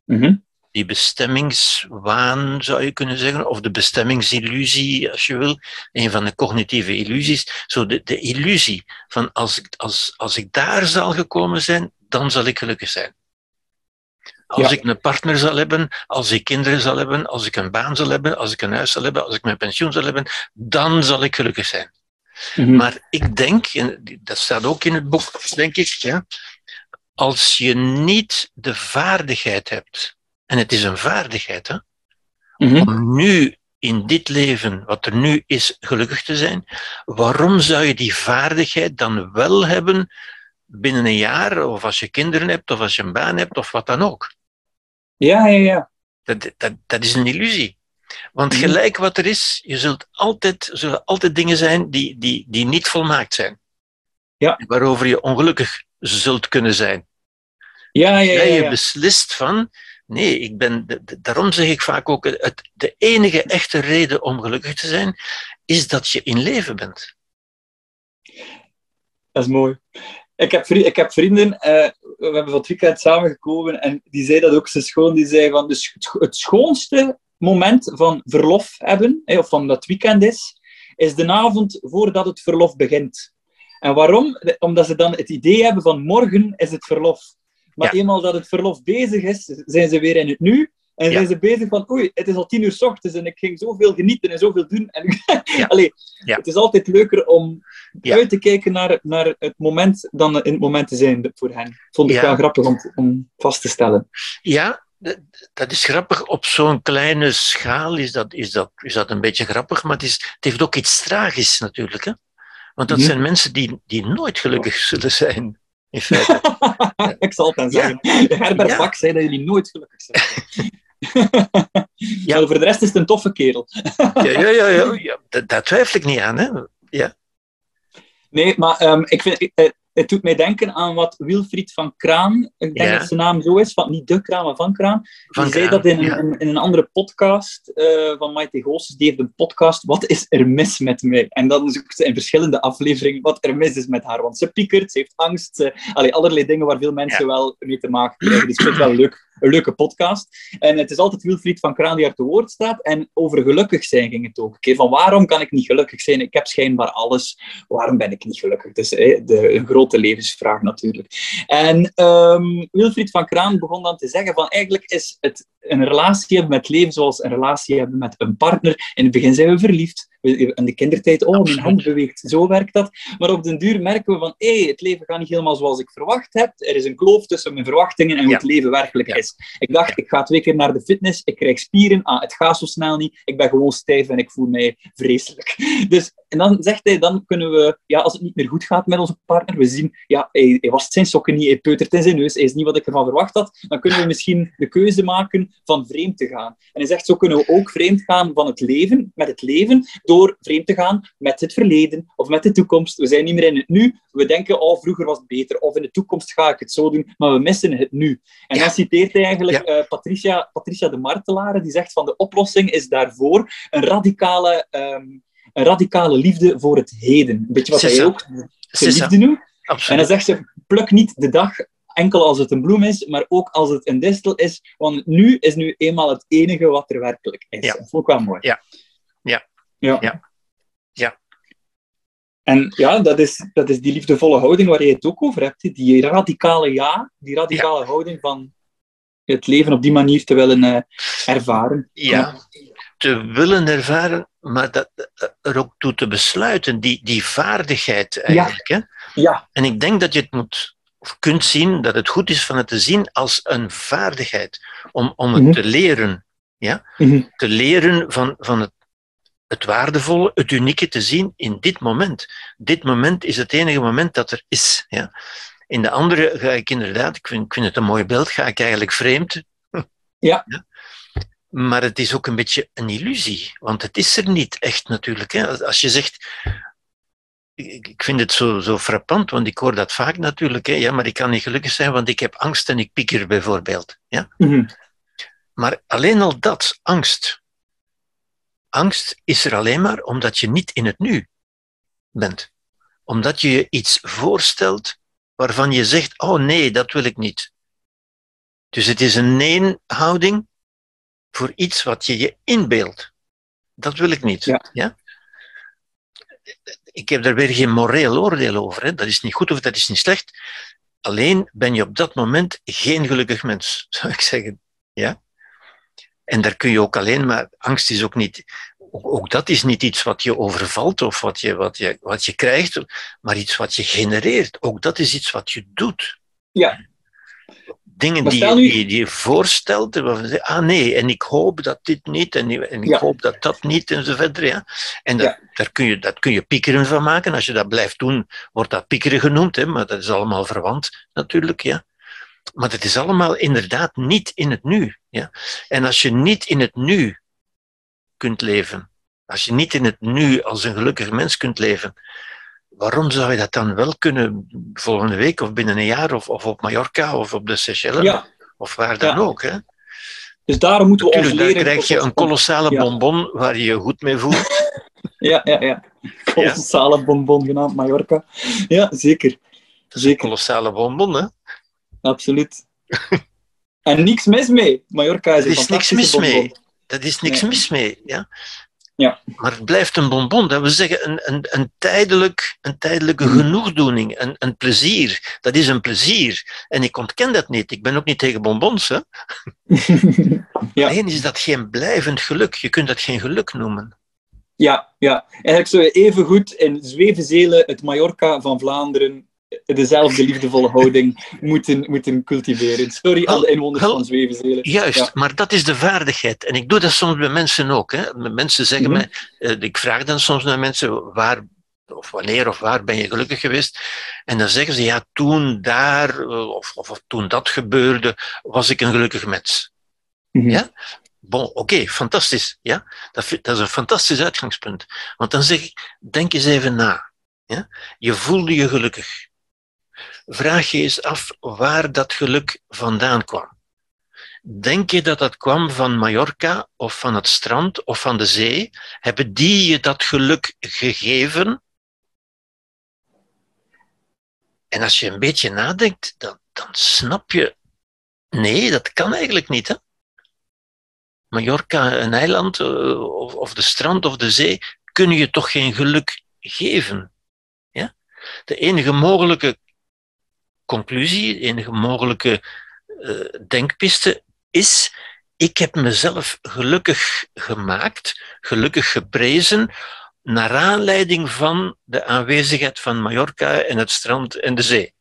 mhm. die bestemmingswaan zou je kunnen zeggen, of de bestemmingsillusie als je wil, een van de cognitieve illusies. Zo de, de illusie van als ik, als, als ik daar zal gekomen zijn, dan zal ik gelukkig zijn. Als ik een partner zal hebben, als ik kinderen zal hebben, als ik een baan zal hebben, als ik een huis zal hebben, als ik mijn pensioen zal hebben, dan zal ik gelukkig zijn. Mhm. Maar ik denk, en dat staat ook in het boek, denk ik, ja, als je niet de vaardigheid hebt, en het is een vaardigheid, hè, mhm. om nu in dit leven, wat er nu is, gelukkig te zijn, waarom zou je die vaardigheid dan wel hebben binnen een jaar, of als je kinderen hebt, of als je een baan hebt, of wat dan ook? Ja, ja, ja. Dat, dat, dat is een illusie. Want mhm. gelijk wat er is, je zult altijd, zullen altijd dingen zijn die, die, die niet volmaakt zijn. Ja. Waarover je ongelukkig zult kunnen zijn. Ja, ja, ja, ja. Je beslist van, nee, ik ben, daarom zeg ik vaak ook, het, de enige echte reden om gelukkig te zijn, is dat je in leven bent. Dat is mooi. Ik heb, ik heb vrienden, uh, we hebben van het weekend samengekomen en die zei dat ook zo schoon. Die zei van dus het schoonste moment van verlof hebben, of van dat weekend is, is de avond voordat het verlof begint. En waarom? Omdat ze dan het idee hebben van morgen is het verlof. Maar eenmaal dat het verlof bezig is, zijn ze weer in het nu. En zijn ze bezig van, oei, het is al tien uur s ochtends en ik ging zoveel genieten en zoveel doen. En, [laughs] Allee, het is altijd leuker om uit te kijken naar, naar het moment dan in het moment te zijn voor hen. Vond ik wel grappig om, om vast te stellen. Ja, dat is grappig. Op zo'n kleine schaal is dat, is, dat, is dat een beetje grappig, maar het, is, het heeft ook iets tragisch natuurlijk. Hè? Want dat mhm. zijn mensen die, die nooit gelukkig zullen zijn. in feite. [laughs] ik zal het dan zeggen. Herbert. Bak zei dat jullie nooit gelukkig zijn. [laughs] [laughs] ja. Voor de rest is het een toffe kerel. ja, ja, ja, ja, [laughs] Dat, daar twijfel ik niet aan. Hè? Ja. Nee, maar um, ik vind, eh, het doet mij denken aan wat Wilfried van Kraan, ik denk dat zijn naam zo is, van, niet de Kraan, maar van Kraan. Van die zei dat in, een, in een andere podcast uh, van Maite Goossens. Die heeft een podcast, Wat is er mis met mij? En dan zoekt ze in verschillende afleveringen wat er mis is met haar. Want ze piekert, ze heeft angst, ze, allee, allerlei dingen waar veel mensen wel mee te maken krijgen. Dus ik vind het wel leuk een leuke podcast. En het is altijd Wilfried van Kraan die er te woord staat. En over gelukkig zijn ging het ook. Okay? Van waarom kan ik niet gelukkig zijn? Ik heb schijnbaar alles. Waarom ben ik niet gelukkig? Dus de, een grote levensvraag natuurlijk. En um, Wilfried van Kraan begon dan te zeggen van eigenlijk is het een relatie hebben met leven zoals een relatie hebben met een partner. In het begin zijn we verliefd. In de kindertijd, oh, mijn hand beweegt. Zo werkt dat. Maar op den duur merken we van, hé, hey, het leven gaat niet helemaal zoals ik verwacht heb. Er is een kloof tussen mijn verwachtingen en hoe het leven werkelijk is. Ik dacht, ik ga twee keer naar de fitness, ik krijg spieren, ah, het gaat zo snel niet, ik ben gewoon stijf en ik voel mij vreselijk. Dus, en dan zegt hij, dan kunnen we, ja, als het niet meer goed gaat met onze partner, we zien, ja, hij, hij wast zijn sokken niet, hij peutert in zijn neus, hij is niet wat ik ervan verwacht had, dan kunnen we misschien de keuze maken van vreemd te gaan. En hij zegt, zo kunnen we ook vreemd gaan van het leven, met het leven, door vreemd te gaan met het verleden of met de toekomst. We zijn niet meer in het nu, we denken, oh, vroeger was het beter, of in de toekomst ga ik het zo doen, maar we missen het nu. En dan citeert hij eigenlijk eh, Patricia, Patricia de Martelare, die zegt van de oplossing is daarvoor een radicale, um, een radicale liefde voor het heden. Een beetje wat hij ook de liefde noemt. En dan zegt ze, pluk niet de dag enkel als het een bloem is, maar ook als het een distel is, want nu is nu eenmaal het enige wat er werkelijk is. Ja. Dat vond ik wel mooi. Ja. Ja. Ja. ja. ja. En ja, dat is, dat is die liefdevolle houding waar je het ook over hebt. Die radicale ja, die radicale houding van het leven op die manier te willen uh, ervaren. Ja, te willen ervaren, maar dat, er ook toe te besluiten, die, die vaardigheid eigenlijk. Ja. Hè? ja. En ik denk dat je het moet, of kunt zien, dat het goed is van het te zien als een vaardigheid, om, om het mm -hmm. te leren. Ja? Mm -hmm. Te leren van, van het, het waardevolle, het unieke te zien in dit moment. Dit moment is het enige moment dat er is. Ja? In de andere ga ik inderdaad, ik vind, ik vind het een mooi beeld, ga ik eigenlijk vreemd. [laughs] Ja. ja. Maar het is ook een beetje een illusie, want het is er niet echt natuurlijk. Hè. Als je zegt, ik vind het zo, zo frappant, want ik hoor dat vaak natuurlijk, hè. Ja, maar ik kan niet gelukkig zijn, want ik heb angst en ik pieker bijvoorbeeld. Ja? Mm -hmm. Maar alleen al dat, angst. Angst is er alleen maar omdat je niet in het nu bent. Omdat je je iets voorstelt waarvan je zegt, oh nee, dat wil ik niet. Dus het is een nee-houding voor iets wat je je inbeeldt. Dat wil ik niet. Ja. ja? Ik heb daar weer geen moreel oordeel over. Hè. Dat is niet goed of dat is niet slecht. Alleen ben je op dat moment geen gelukkig mens, [laughs] zou ik zeggen. Ja? En daar kun je ook alleen maar, angst is ook niet, ook dat is niet iets wat je overvalt of wat je, wat, je, wat je krijgt, maar iets wat je genereert. Ook dat is iets wat je doet. Ja. Dingen die, nu... die, die je voorstelt, waarvan je zegt, ah nee, en ik hoop dat dit niet, en, en ik Ja. hoop dat dat niet, en zo verder. Ja. En dat, Ja. daar kun je, dat kun je piekeren van maken. Als je dat blijft doen, wordt dat piekeren genoemd, hè, maar dat is allemaal verwant natuurlijk. Ja. Maar het is allemaal inderdaad niet in het nu. Ja. En als je niet in het nu kunt leven, als je niet in het nu als een gelukkig mens kunt leven, waarom zou je dat dan wel kunnen volgende week of binnen een jaar of, of op Mallorca of op de Seychelles Ja. of waar dan Ja. ook? Hè? Dus daarom moeten we ons Natuurlijk, leren... krijg je een kolossale Ja. bonbon waar je je goed mee voelt. [laughs] Ja, ja, ja. Kolossale bonbon genaamd Mallorca. Ja, zeker. Dat is een Zeker, kolossale bonbon, hè? Absoluut. [laughs] En niks mis mee. Mallorca is Er een is niks mis mee. Dat is niks Nee. mis mee. Ja? Ja. Maar het blijft een bonbon. Dat wil zeggen een, een, een, tijdelijk, een tijdelijke Mhm. genoegdoening, een, een plezier. Dat is een plezier. En ik ontken dat niet. Ik ben ook niet tegen bonbons. Hè? [laughs] Ja. Alleen is dat geen blijvend geluk. Je kunt dat geen geluk noemen. Ja, ja. Eigenlijk zou je even goed in Zwevenzelen, het Mallorca van Vlaanderen, dezelfde liefdevolle houding [laughs] moeten, moeten cultiveren. Sorry, alle inwoners van Zwevenzelen. Juist, Ja. maar dat is de vaardigheid. En ik doe dat soms bij mensen ook. Hè. Mensen zeggen Mhm. mij, eh, ik vraag dan soms naar mensen, waar, of wanneer of waar ben je gelukkig geweest? En dan zeggen ze, ja, toen daar, eh, of, of, of toen dat gebeurde, was ik een gelukkig mens. Mhm. Ja? Bon, oké, fantastisch. Ja? Dat, dat is een fantastisch uitgangspunt. Want dan zeg ik, denk eens even na. Ja? Je voelde je gelukkig. Vraag je eens af waar dat geluk vandaan kwam. Denk je dat dat kwam van Mallorca of van het strand of van de zee? Hebben die je dat geluk gegeven? En als je een beetje nadenkt, dan, dan snap je, nee, dat kan eigenlijk niet. Hè? Mallorca, een eiland, eh, of, of de strand of de zee, kunnen je toch geen geluk geven. Ja? De enige mogelijke conclusie, de enige mogelijke eh, denkpiste is, ik heb mezelf gelukkig gemaakt, gelukkig geprezen, naar aanleiding van de aanwezigheid van Mallorca en het strand en de zee.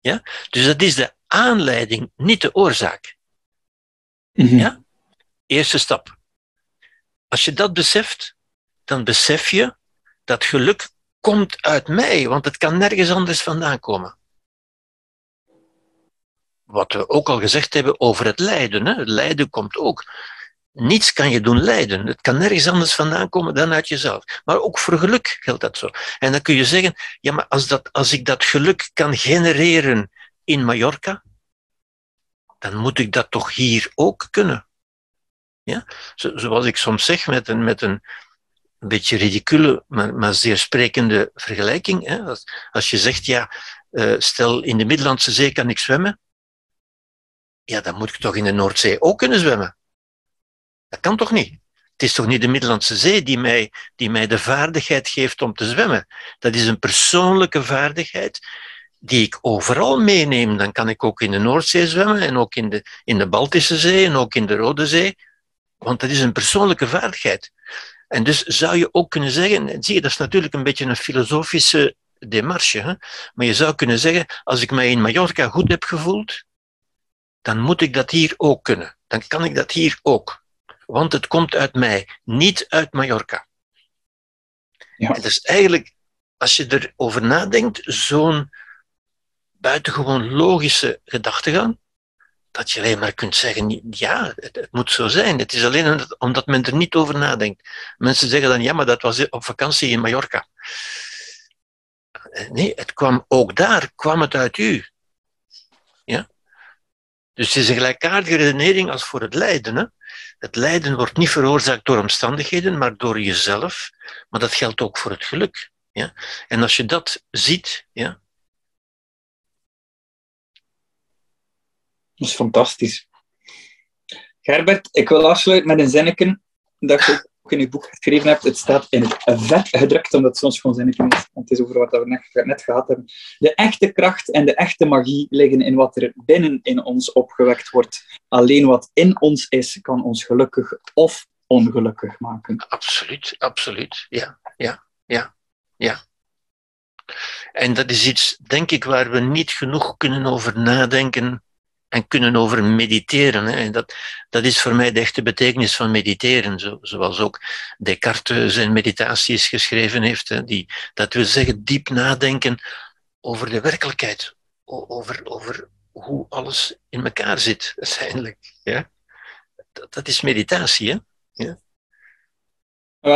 Ja? Dus dat is de aanleiding, niet de oorzaak. Mhm. Ja? Eerste stap. Als je dat beseft, dan besef je dat geluk komt uit mij, want het kan nergens anders vandaan komen. Wat we ook al gezegd hebben over het lijden. Hè? Lijden komt ook. Niets kan je doen lijden. Het kan nergens anders vandaan komen dan uit jezelf. Maar ook voor geluk geldt dat zo. En dan kun je zeggen, ja, maar als, dat, als ik dat geluk kan genereren in Mallorca, dan moet ik dat toch hier ook kunnen. Ja? Zo, zoals ik soms zeg met een, met een, beetje ridicule, maar, maar zeer sprekende vergelijking. Hè? Als, als je zegt, ja, uh, stel in de Middellandse Zee kan ik zwemmen, ja, dan moet ik toch in de Noordzee ook kunnen zwemmen. Dat kan toch niet? Het is toch niet de Middellandse Zee die mij, die mij de vaardigheid geeft om te zwemmen? Dat is een persoonlijke vaardigheid die ik overal meeneem. Dan kan ik ook in de Noordzee zwemmen en ook in de, in de Baltische Zee en ook in de Rode Zee. Want dat is een persoonlijke vaardigheid. En dus zou je ook kunnen zeggen, zie je, dat is natuurlijk een beetje een filosofische demarche, maar je zou kunnen zeggen, als ik mij in Mallorca goed heb gevoeld, dan moet ik dat hier ook kunnen. Dan kan ik dat hier ook. Want het komt uit mij, niet uit Mallorca. Ja. Dat is eigenlijk, als je erover nadenkt, zo'n buitengewoon logische gedachtegang, dat je alleen maar kunt zeggen, ja, het, het, moet zo zijn. Het is alleen omdat men er niet over nadenkt. Mensen zeggen dan, ja, maar dat was op vakantie in Mallorca. Nee, het kwam ook daar, kwam het uit u. Dus het is een gelijkaardige redenering als voor het lijden. Hè? Het lijden wordt niet veroorzaakt door omstandigheden, maar door jezelf. Maar dat geldt ook voor het geluk. Ja? En als je dat ziet, ja, Dat is fantastisch. Gerbert, ik wil afsluiten met een zinnetje dat ook in je boek geschreven hebt. Het staat in het vet gedrukt, omdat het soms gewoon zinnetje is. Het is over wat we net, net gehad hebben. De echte kracht en de echte magie liggen in wat er binnen in ons opgewekt wordt. Alleen wat in ons is, kan ons gelukkig of ongelukkig maken. Absoluut, absoluut. Ja, ja, ja, ja. En dat is iets, denk ik, waar we niet genoeg kunnen over nadenken en kunnen over mediteren. En dat, dat is voor mij de echte betekenis van mediteren. Zo, zoals ook Descartes zijn meditaties geschreven heeft. Die, dat wil zeggen diep nadenken over de werkelijkheid. Over, over hoe alles in elkaar zit, [laughs] uiteindelijk. Ja? Dat, dat is meditatie, hè? Ja?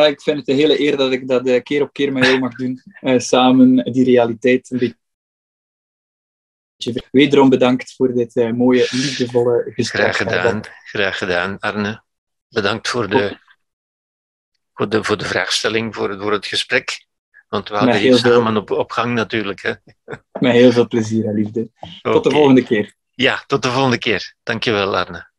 Ik vind het een hele eer dat ik dat uh, keer op keer met jou mag doen. Uh, samen die realiteit een beetje Wederom bedankt voor dit uh, mooie, liefdevolle gesprek. Graag gedaan, graag gedaan, Arne. Bedankt voor de, voor de, voor de vraagstelling, voor, voor het gesprek. Want we hadden hier samen op, op gang natuurlijk. Hè. Met heel veel plezier en liefde. Tot de volgende keer. Ja, tot de volgende keer. Dankjewel, Arne.